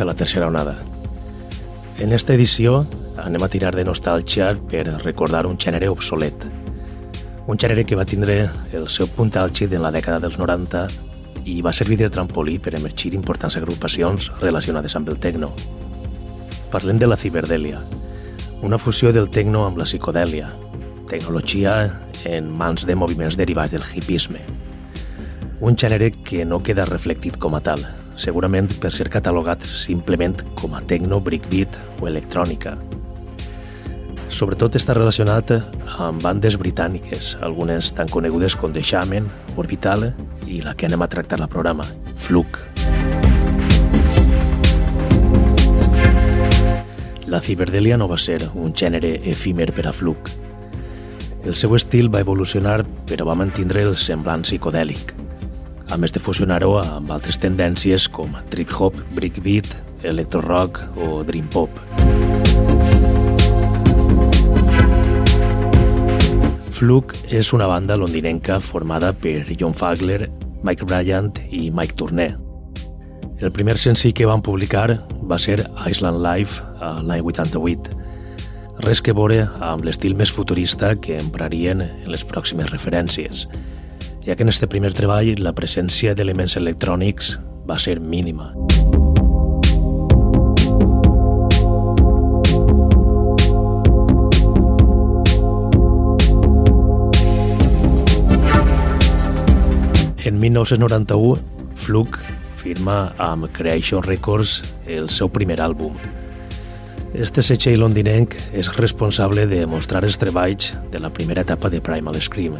a la tercera onada. En esta edició anem a tirar de nostàlgia per recordar un gènere obsolet. Un gènere que va tindre el seu punt àlgid en la dècada dels 90 i va servir de trampolí per emergir importants agrupacions relacionades amb el techno. Parlem de la ciberdèlia, una fusió del techno amb la psicodèlia, tecnologia en mans de moviments derivats del hipisme. Un gènere que no queda reflectit com a tal, segurament per ser catalogat simplement com a techno, breakbeat o electrònica. Sobretot està relacionat amb bandes britàniques, algunes tan conegudes com The Shaman, Orbital i la que anem a tractar al programa, Fluke. La ciberdèlia no va ser un gènere efímer per a Fluke. El seu estil va evolucionar però va mantindre el semblant psicodèlic a més de fusionar-ho amb altres tendències com trip-hop, breakbeat, electro-rock o dream-pop. Fluke és una banda londinenca formada per John Fagler, Mike Bryant i Mike Tourneur. El primer senzill que van publicar va ser Island Life a l'any 88, res que veure amb l'estil més futurista que emprarien en les pròximes referències – ja que en este primer treball la presència d'elements electrònics va ser mínima. En 1991, Fluke firma amb Creation Records el seu primer àlbum. Este setxell londinenc és responsable de mostrar els treballs de la primera etapa de Primal Scream,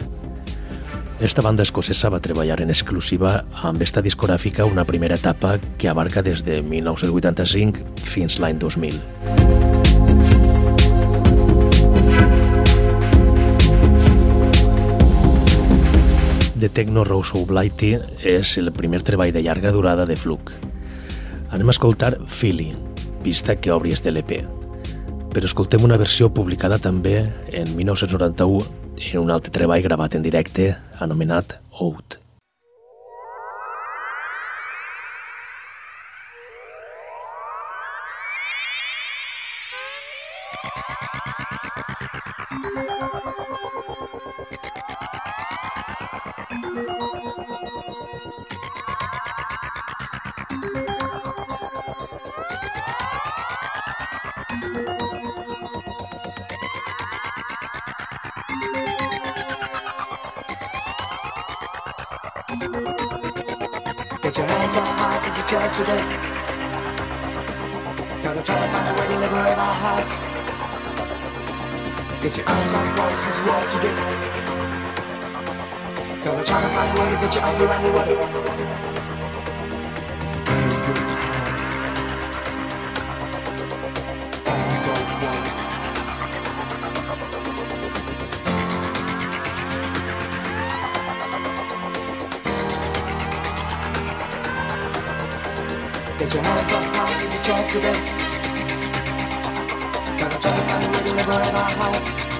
esta banda escocesa va treballar en exclusiva amb esta discogràfica una primera etapa que abarca des de 1985 fins l'any 2000. The Techno Rose Oblighty és el primer treball de llarga durada de Fluke. Anem a escoltar Philly, pista que obri este LP. Però escoltem una versió publicada també en 1991 en un altre treball gravat en directe anomenat Out. Hands up high since you chose today. Gotta try to find a way to liberate our hearts. Get your arms on voices, what to do. Gotta try to find a way to get your arms around the world. your hands hands up high as you try to live. Gotta try to find a living never.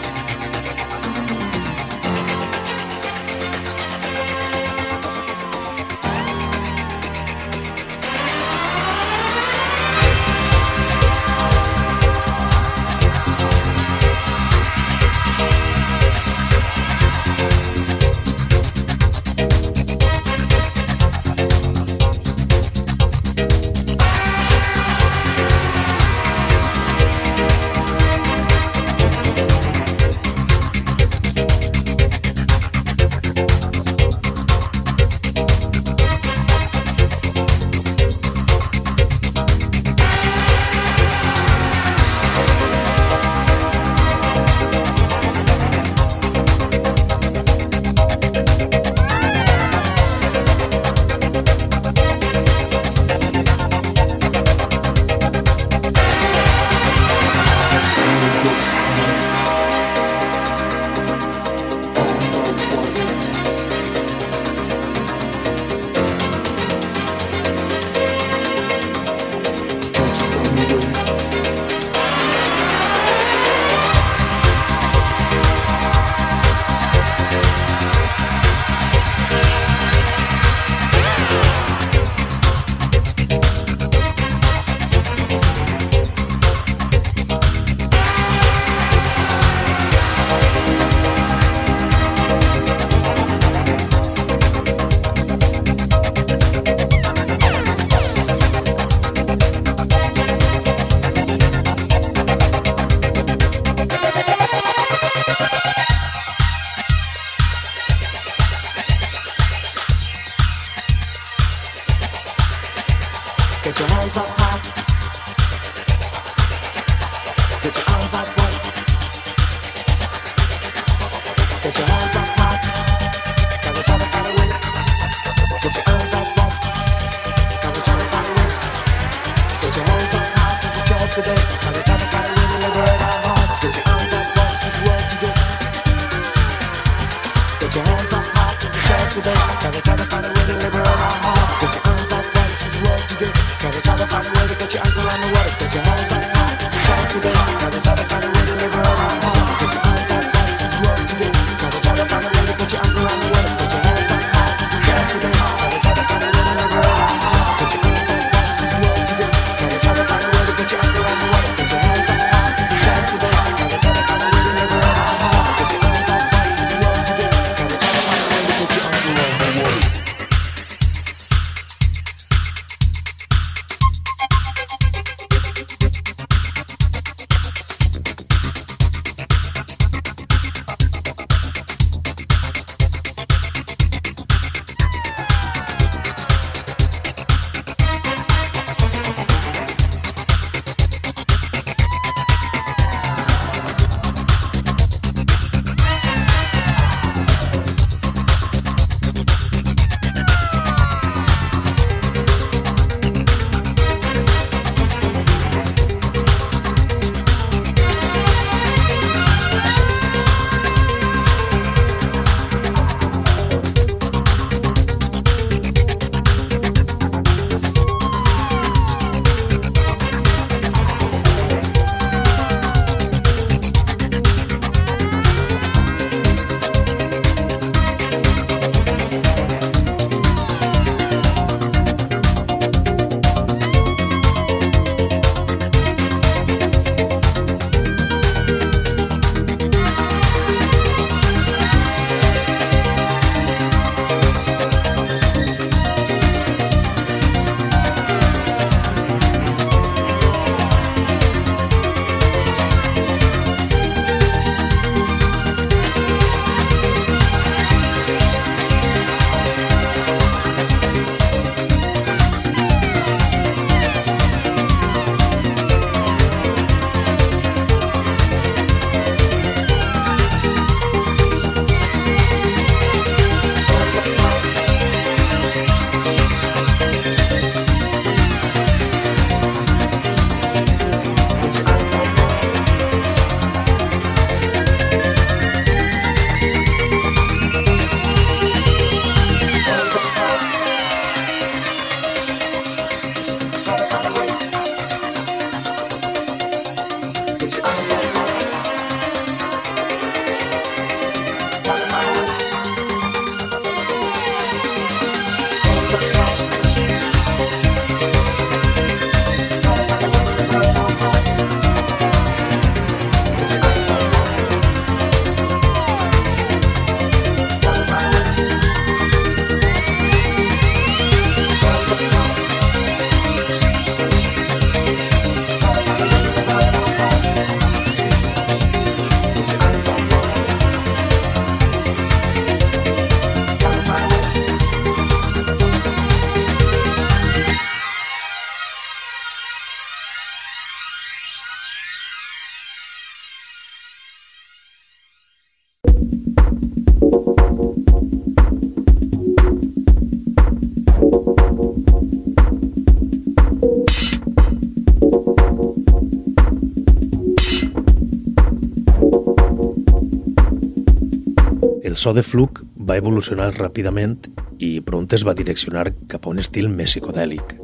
So de Fluke va evolucionar ràpidament i pront es va direccionar cap a un estil més psicodèlic.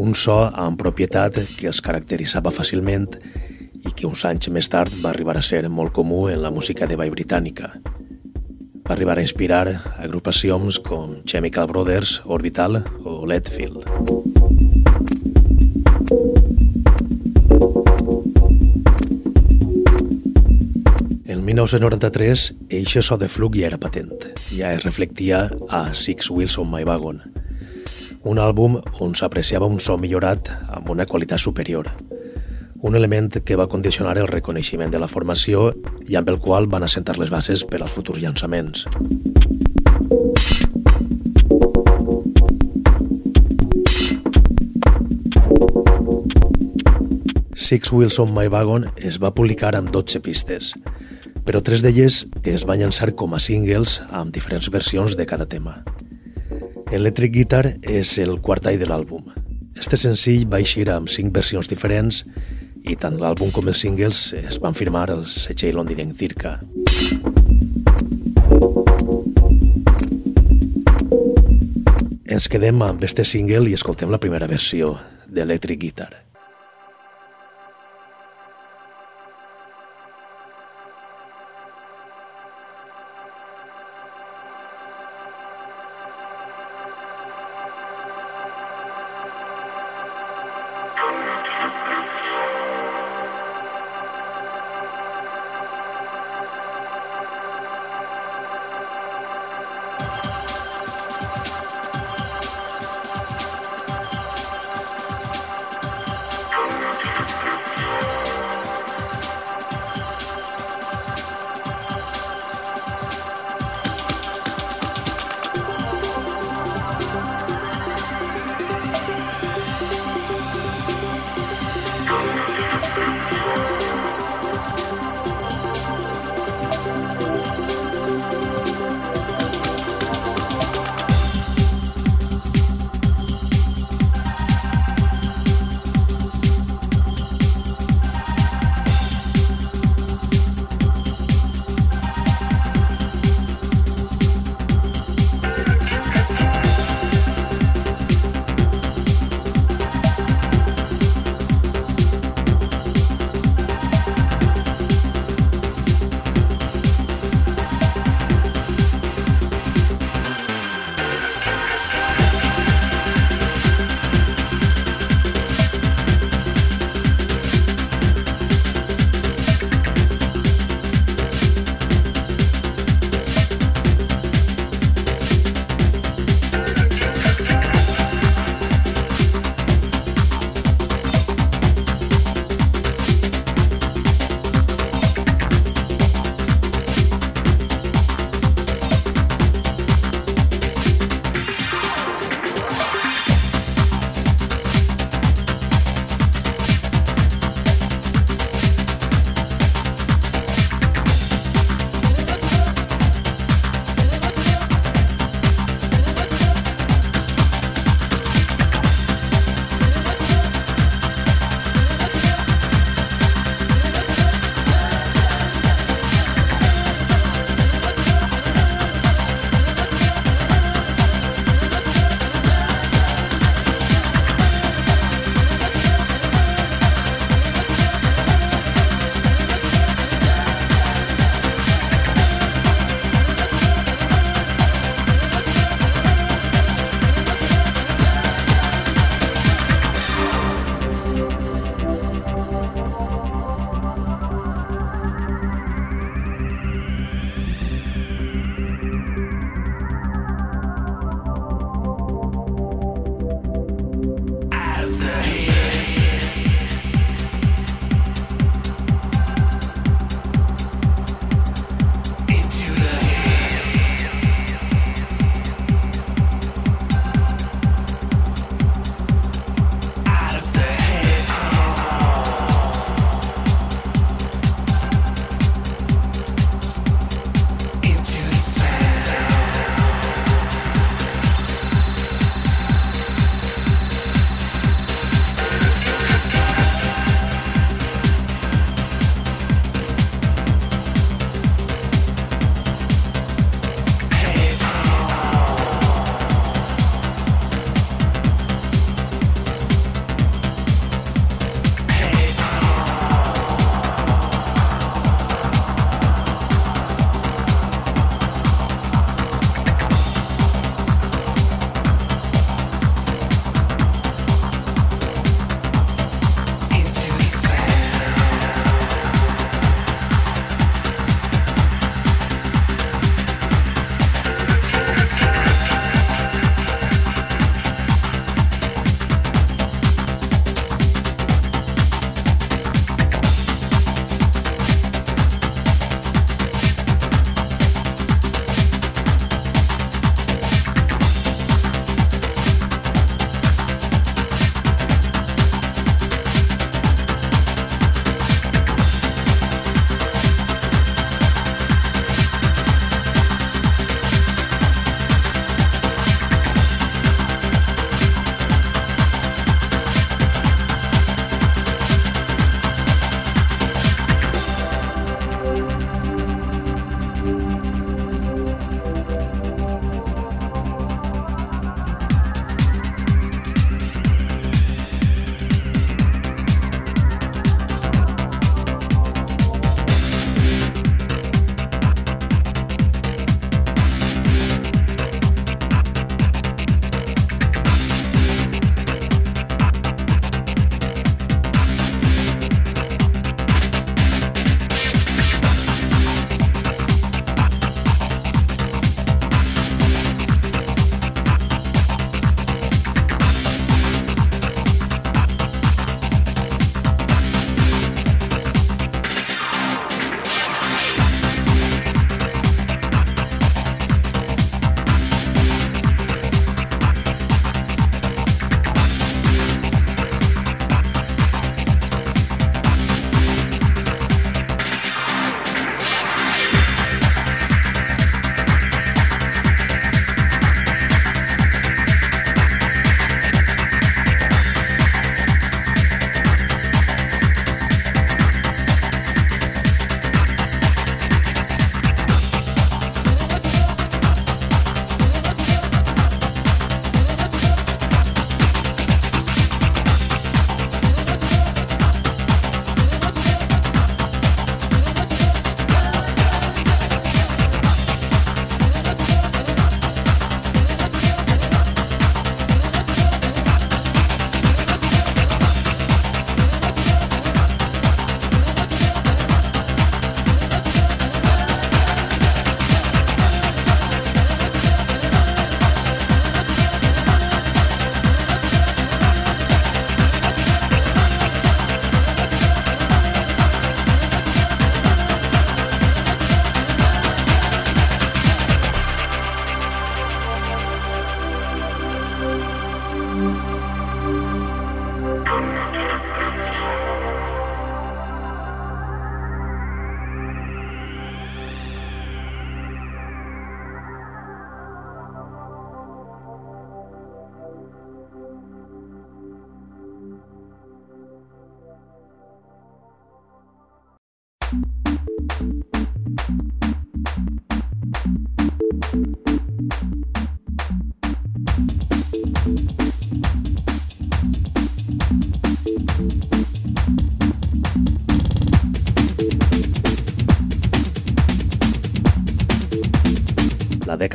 Un so amb propietat que els caracteritzava fàcilment i que uns anys més tard va arribar a ser molt comú en la música de ball britànica. Va arribar a inspirar agrupacions com Chemical Brothers, Orbital o Leadfield. 1993, eixe so de flug ja era patent. Ja es reflectia a Six Wheels on My Wagon, un àlbum on s'apreciava un so millorat amb una qualitat superior, un element que va condicionar el reconeixement de la formació i amb el qual van assentar les bases per als futurs llançaments. Six Wheels on My Wagon es va publicar amb 12 pistes, però tres d'elles es van llançar com a singles amb diferents versions de cada tema. Electric Guitar és el quart de l'àlbum. Este senzill va eixir amb cinc versions diferents i tant l'àlbum com els singles es van firmar al setxell londinenc Circa. Ens quedem amb este single i escoltem la primera versió d'Electric Guitar.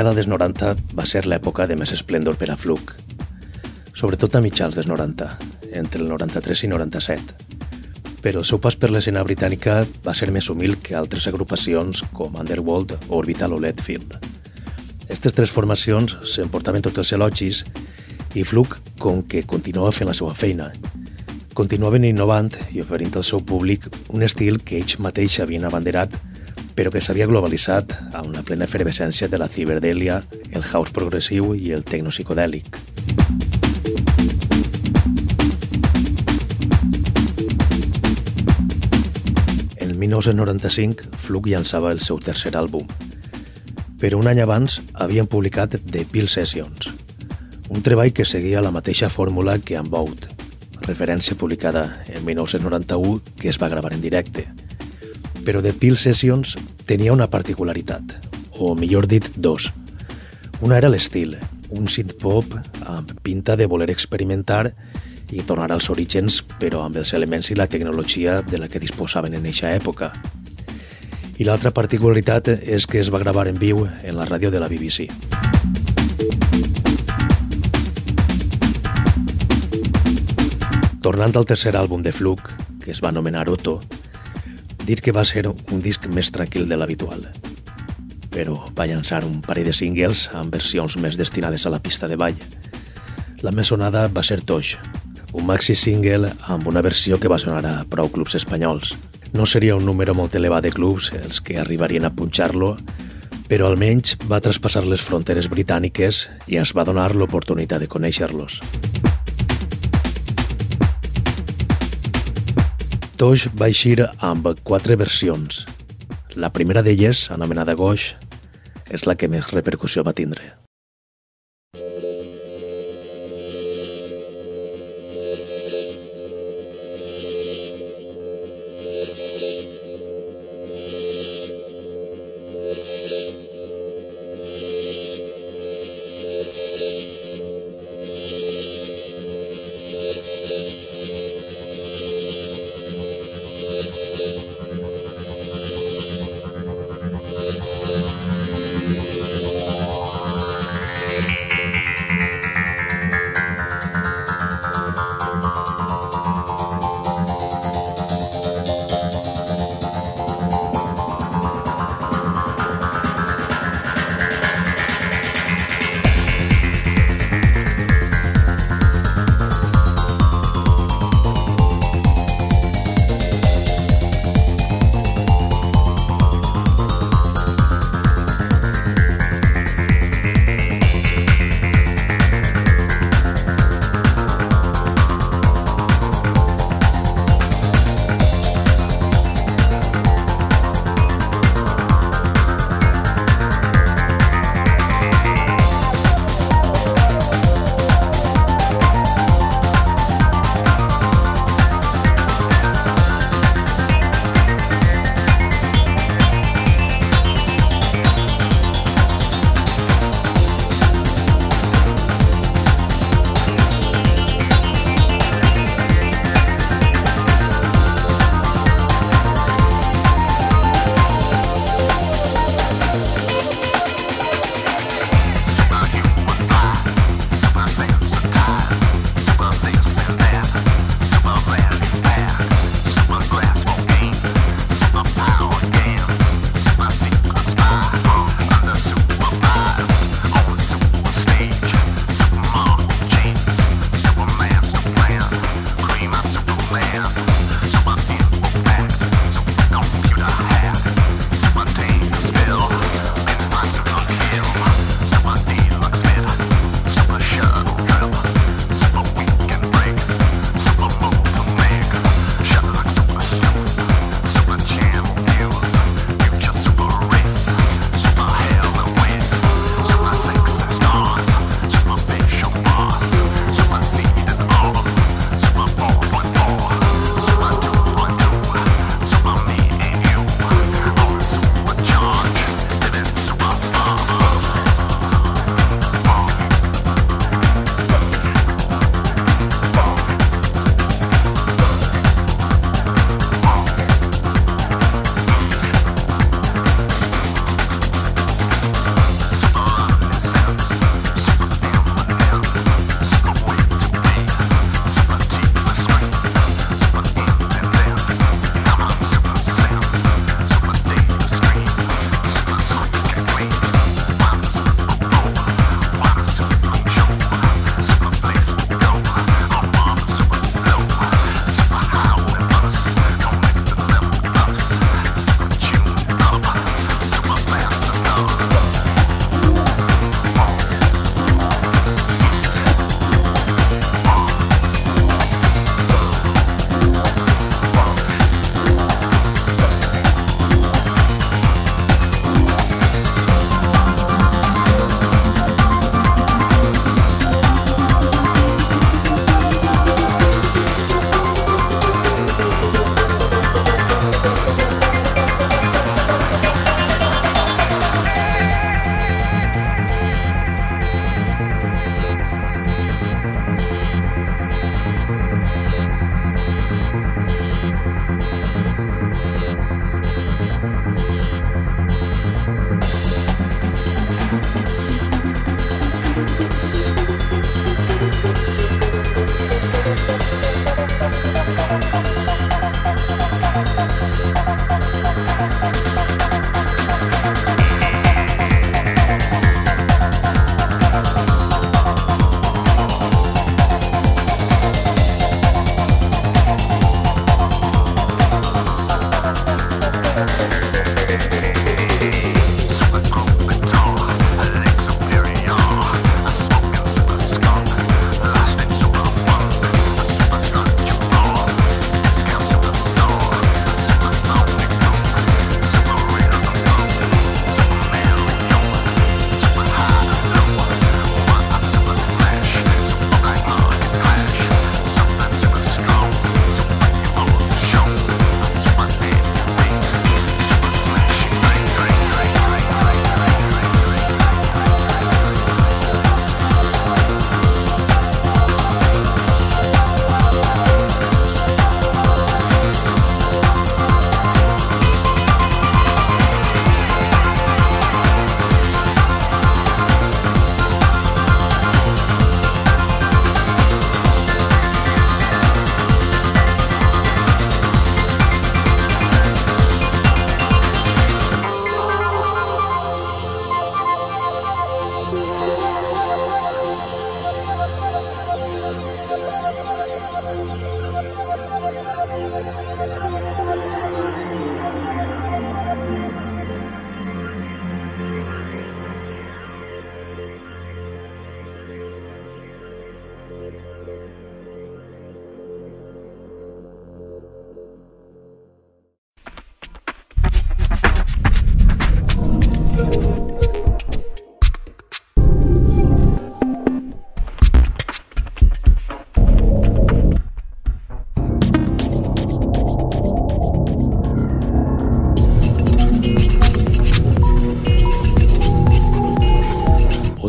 Dècada dels 90 va ser l'època de més esplendor per a Fluke, sobretot a mitjans dels 90, entre el 93 i 97. Però el seu pas per l'escena britànica va ser més humil que altres agrupacions com Underworld, Orbital o Leadfield. Aquestes tres formacions s'emportaven tots els elogis i Fluke, com que continuava fent la seva feina, continuaven innovant i oferint al seu públic un estil que ells mateixos havien abanderat però que s'havia globalitzat amb la plena efervescència de la ciberdèlia, el house progressiu i el tecnopsicodèlic. En 1995, Fluke llançava el seu tercer àlbum, però un any abans havien publicat The Pill Sessions, un treball que seguia la mateixa fórmula que Unbound, referència publicada en 1991 que es va gravar en directe. Però The Pill Sessions tenia una particularitat, o millor dit, dos. Una era l'estil, un synth-pop amb pinta de voler experimentar i tornar als orígens, però amb els elements i la tecnologia de la que disposaven en eixa època. I l'altra particularitat és que es va gravar en viu en la ràdio de la BBC. Tornant al tercer àlbum de Fluke, que es va anomenar Otto, dir que va ser un disc més tranquil de l'habitual. Però va llançar un parell de singles amb versions més destinades a la pista de ball. La més sonada va ser Toix, un maxi single amb una versió que va sonar a prou clubs espanyols. No seria un número molt elevat de clubs els que arribarien a punxar-lo, però almenys va traspassar les fronteres britàniques i ens va donar l'oportunitat de conèixer-los. Toix va eixir amb quatre versions. La primera d'elles, anomenada Goix, és la que més repercussió va tindre.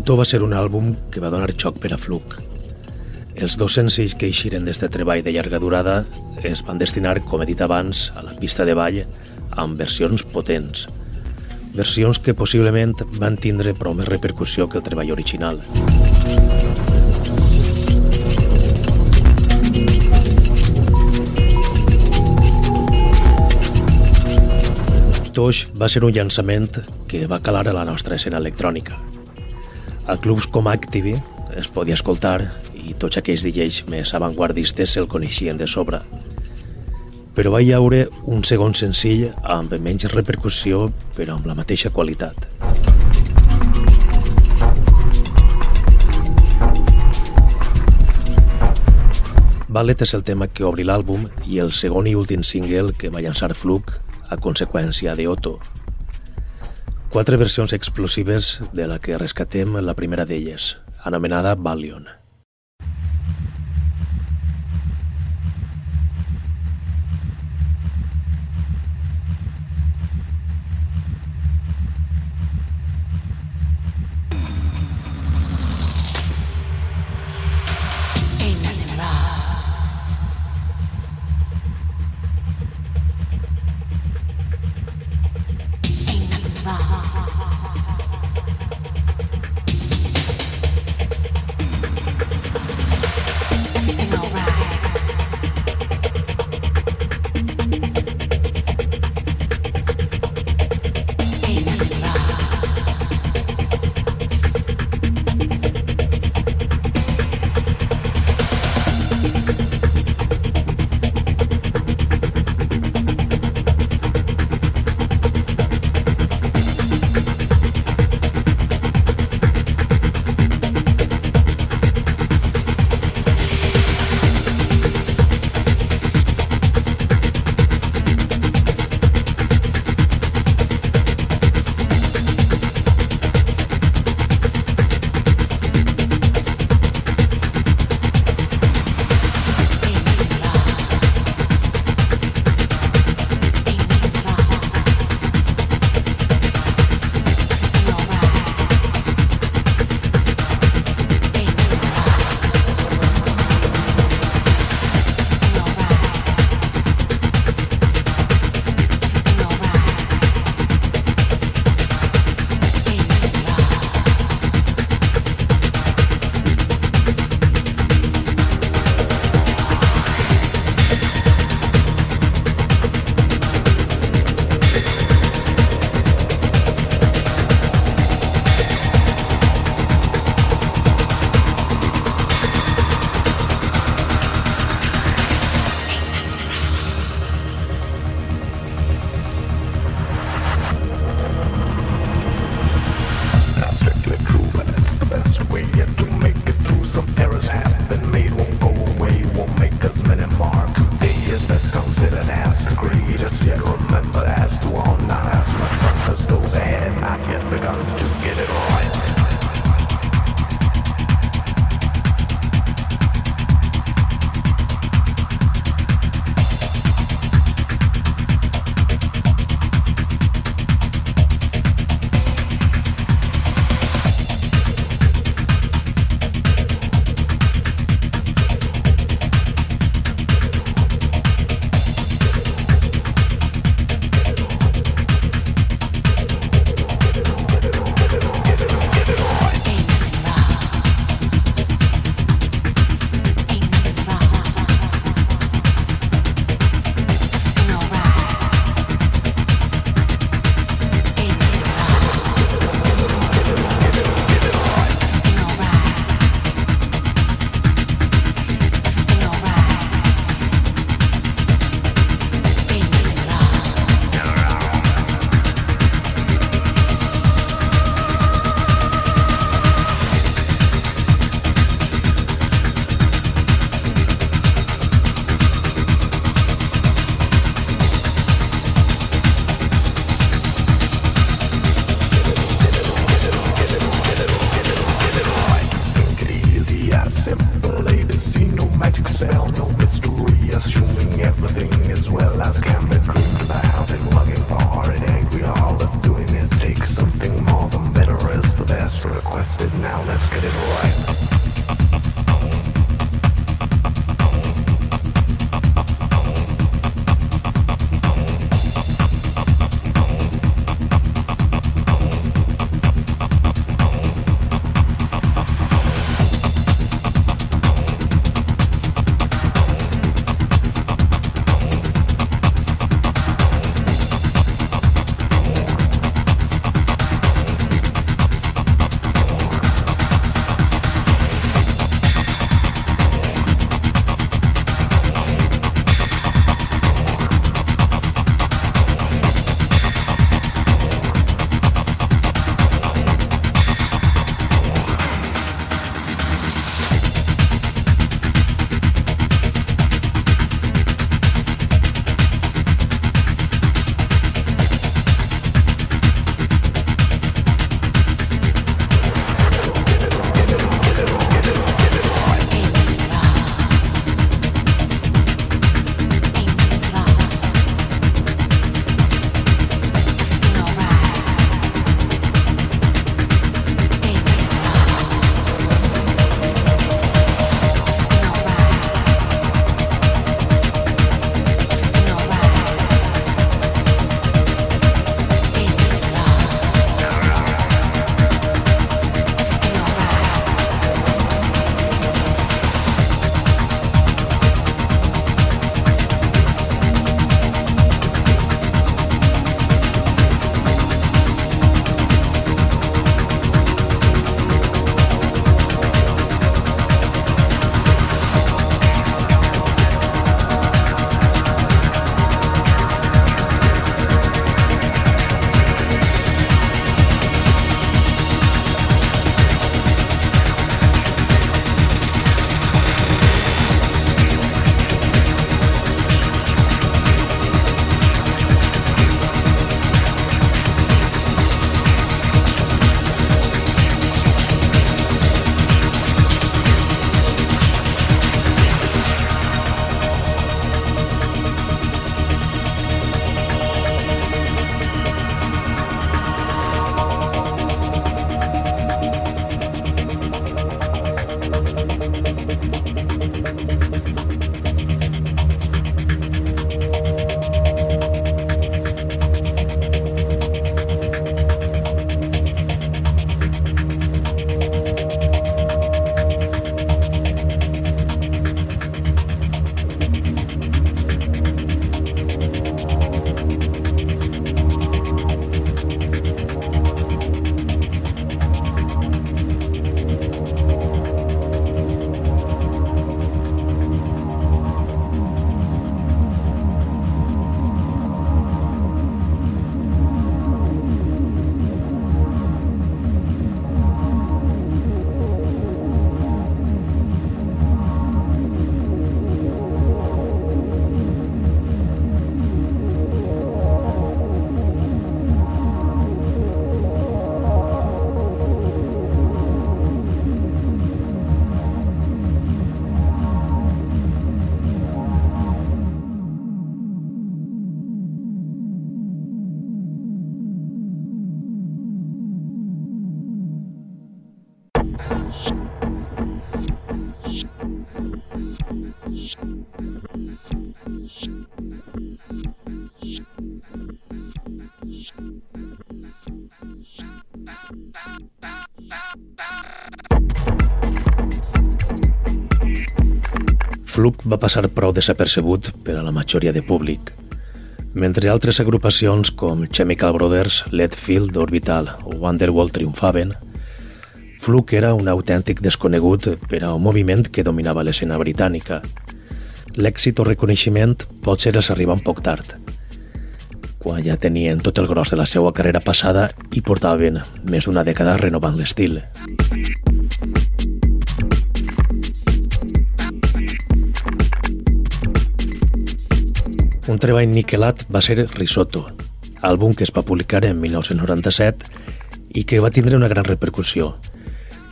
Otto va ser un àlbum que va donar xoc per a Fluke. Els dos senzills que eixiren d'este treball de llarga durada es van destinar, com he dit abans, a la pista de ball amb versions potents. Versions que possiblement van tindre prou més repercussió que el treball original. Tosh va ser un llançament que va calar a la nostra escena electrònica. A clubs com Activi es podia escoltar i tots aquells DJs més avantguardistes se'l coneixien de sobre. Però va hi haure un segon senzill amb menys repercussió però amb la mateixa qualitat. Ballet és el tema que obri l'àlbum i el segon i últim single que va llançar Fluke a conseqüència de Otto, Quatre versions explosives de la que rescatem la primera d'elles, anomenada Valion. Fluke va passar prou desapercebut per a la majoria de públic, mentre altres agrupacions com Chemical Brothers, Leadfield, Orbital o Wonderwall triomfaven, Fluke era un autèntic desconegut per a un moviment que dominava l'escena britànica. L'èxit o reconeixement pot ser arribar un poc tard, quan ja tenien tot el gros de la seva carrera passada i portaven més d'una dècada renovant l'estil. Un treball niquelat va ser Risotto, àlbum que es va publicar en 1997 i que va tindre una gran repercussió,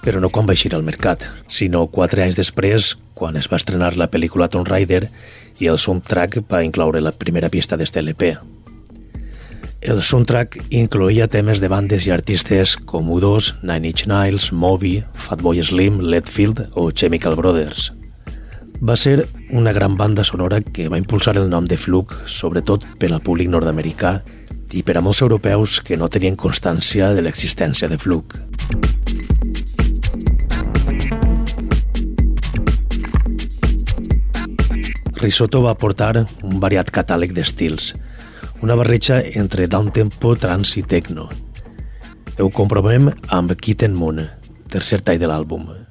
però no quan va eixir al mercat, sinó quatre anys després, quan es va estrenar la pel·lícula Tomb Raider i el soundtrack va incloure la primera pista d'este LP. El soundtrack incloïa temes de bandes i artistes com U2, Nine Inch Nails, Moby, Fatboy Slim, Letfield o Chemical Brothers. Va ser una gran banda sonora que va impulsar el nom de Fluke, sobretot per al públic nord-americà i per a molts europeus que no tenien constància de l'existència de Fluke. Risotto va portar un variat catàleg d'estils, una barreja entre downtempo, trance i techno. Ho comprovem amb Kitten Moon, tercer tall de l'àlbum.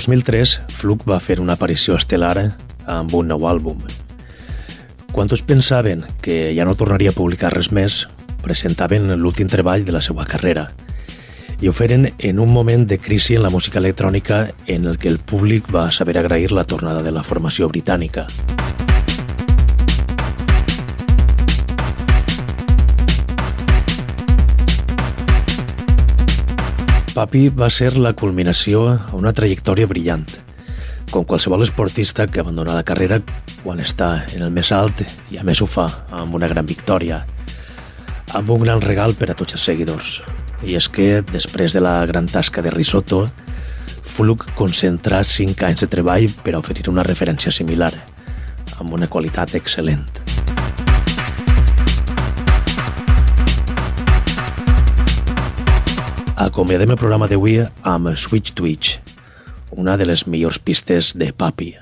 2003, Fluke va fer una aparició estel·lar amb un nou àlbum. Quan tots pensaven que ja no tornaria a publicar res més, presentaven l'últim treball de la seva carrera i ho feren en un moment de crisi en la música electrònica en el que el públic va saber agrair la tornada de la formació britànica. Papi va ser la culminació a una trajectòria brillant, com qualsevol esportista que abandona la carrera quan està en el més alt i a més ho fa amb una gran victòria, amb un gran regal per a tots els seguidors. I és que, després de la gran tasca de Risotto, Fluke concentra 5 anys de treball per a oferir una referència similar, amb una qualitat excel·lent. Acomiadem el programa d'avui amb Switch Twitch, una de les millors pistes de Papi.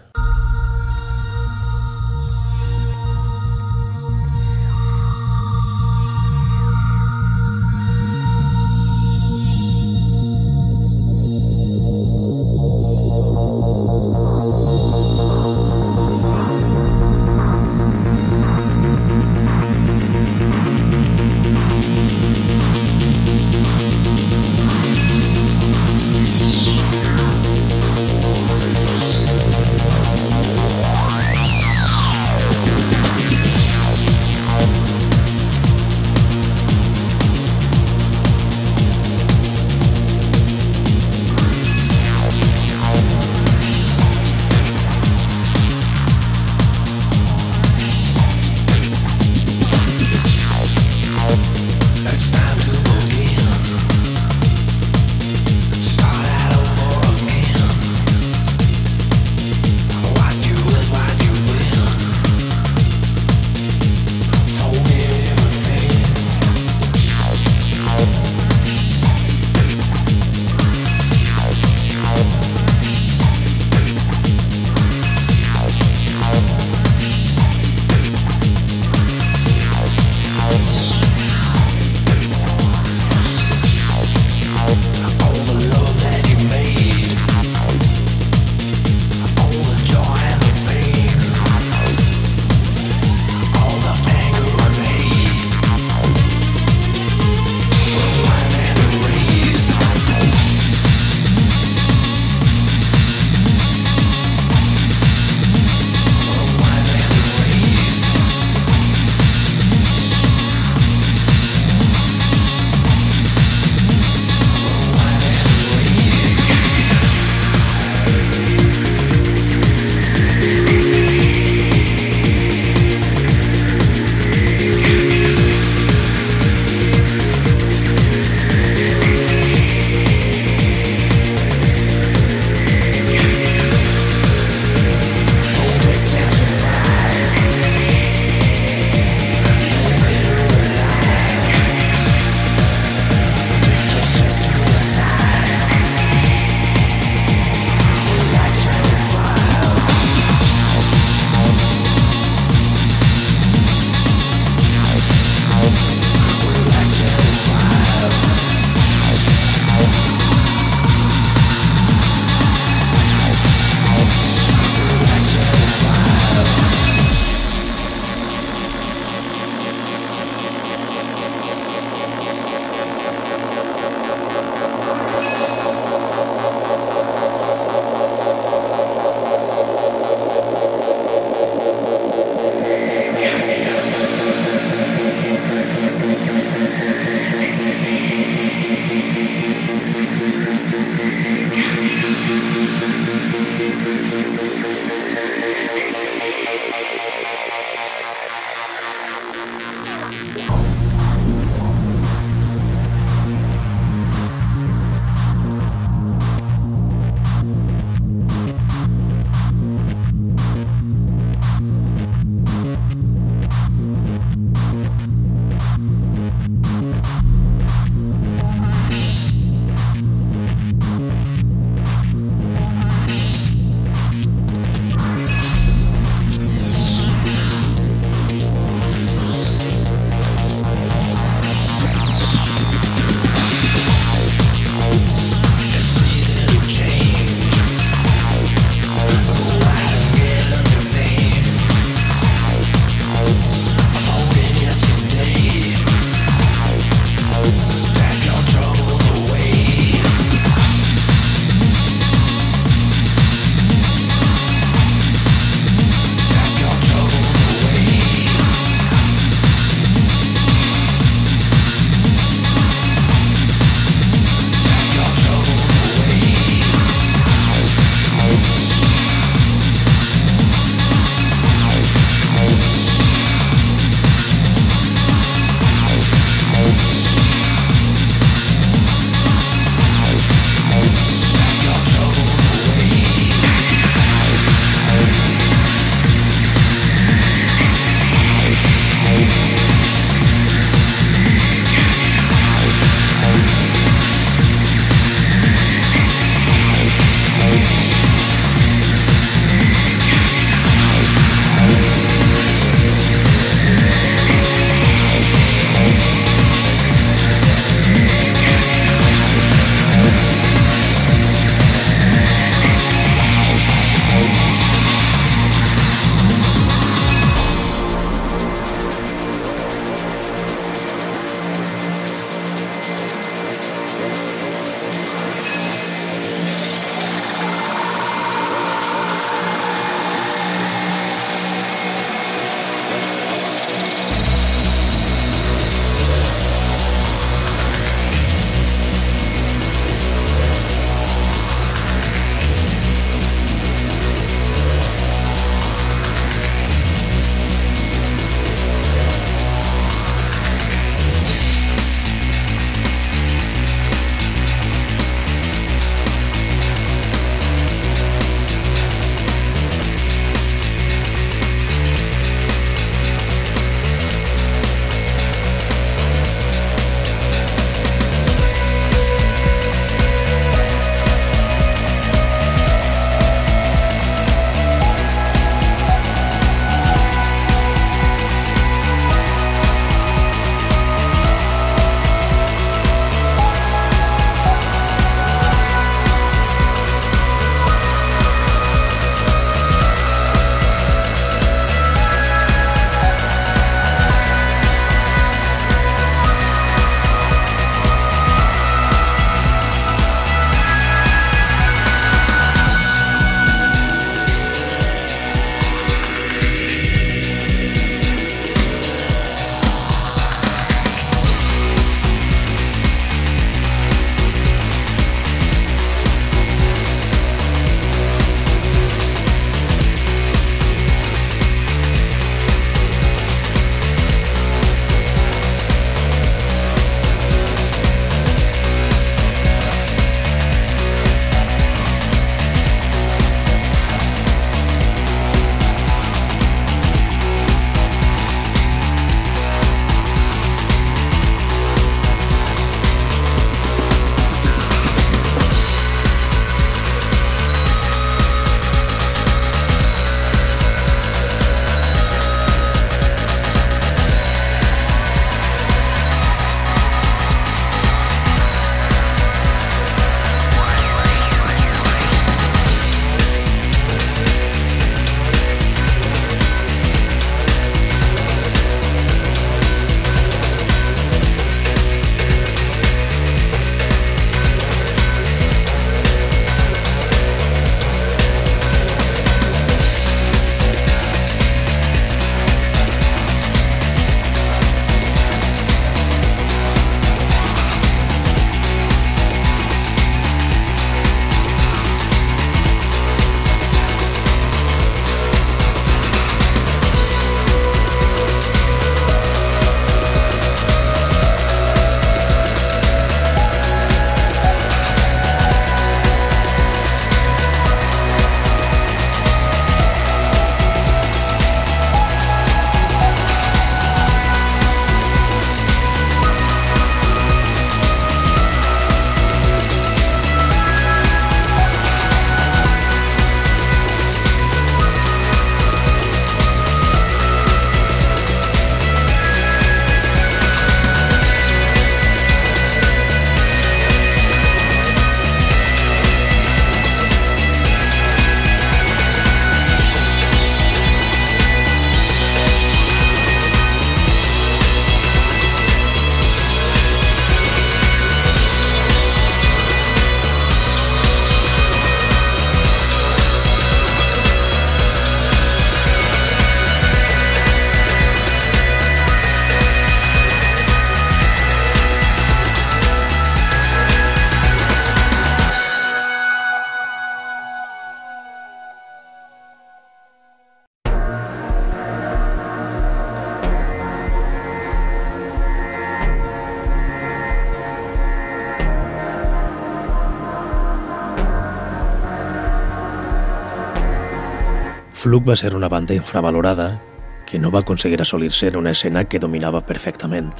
Fluke va ser una banda infravalorada que no va aconseguir assolir-se en una escena que dominava perfectament,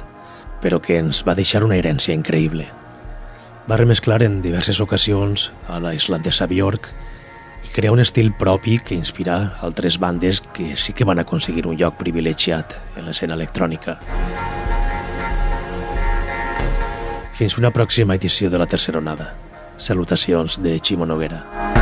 però que ens va deixar una herència increïble. Va remesclar en diverses ocasions a la islandesa Björk i crear un estil propi que inspirà altres bandes que sí que van aconseguir un lloc privilegiat en l'escena electrònica. Fins una pròxima edició de la tercera onada. Salutacions de Ximo Noguera.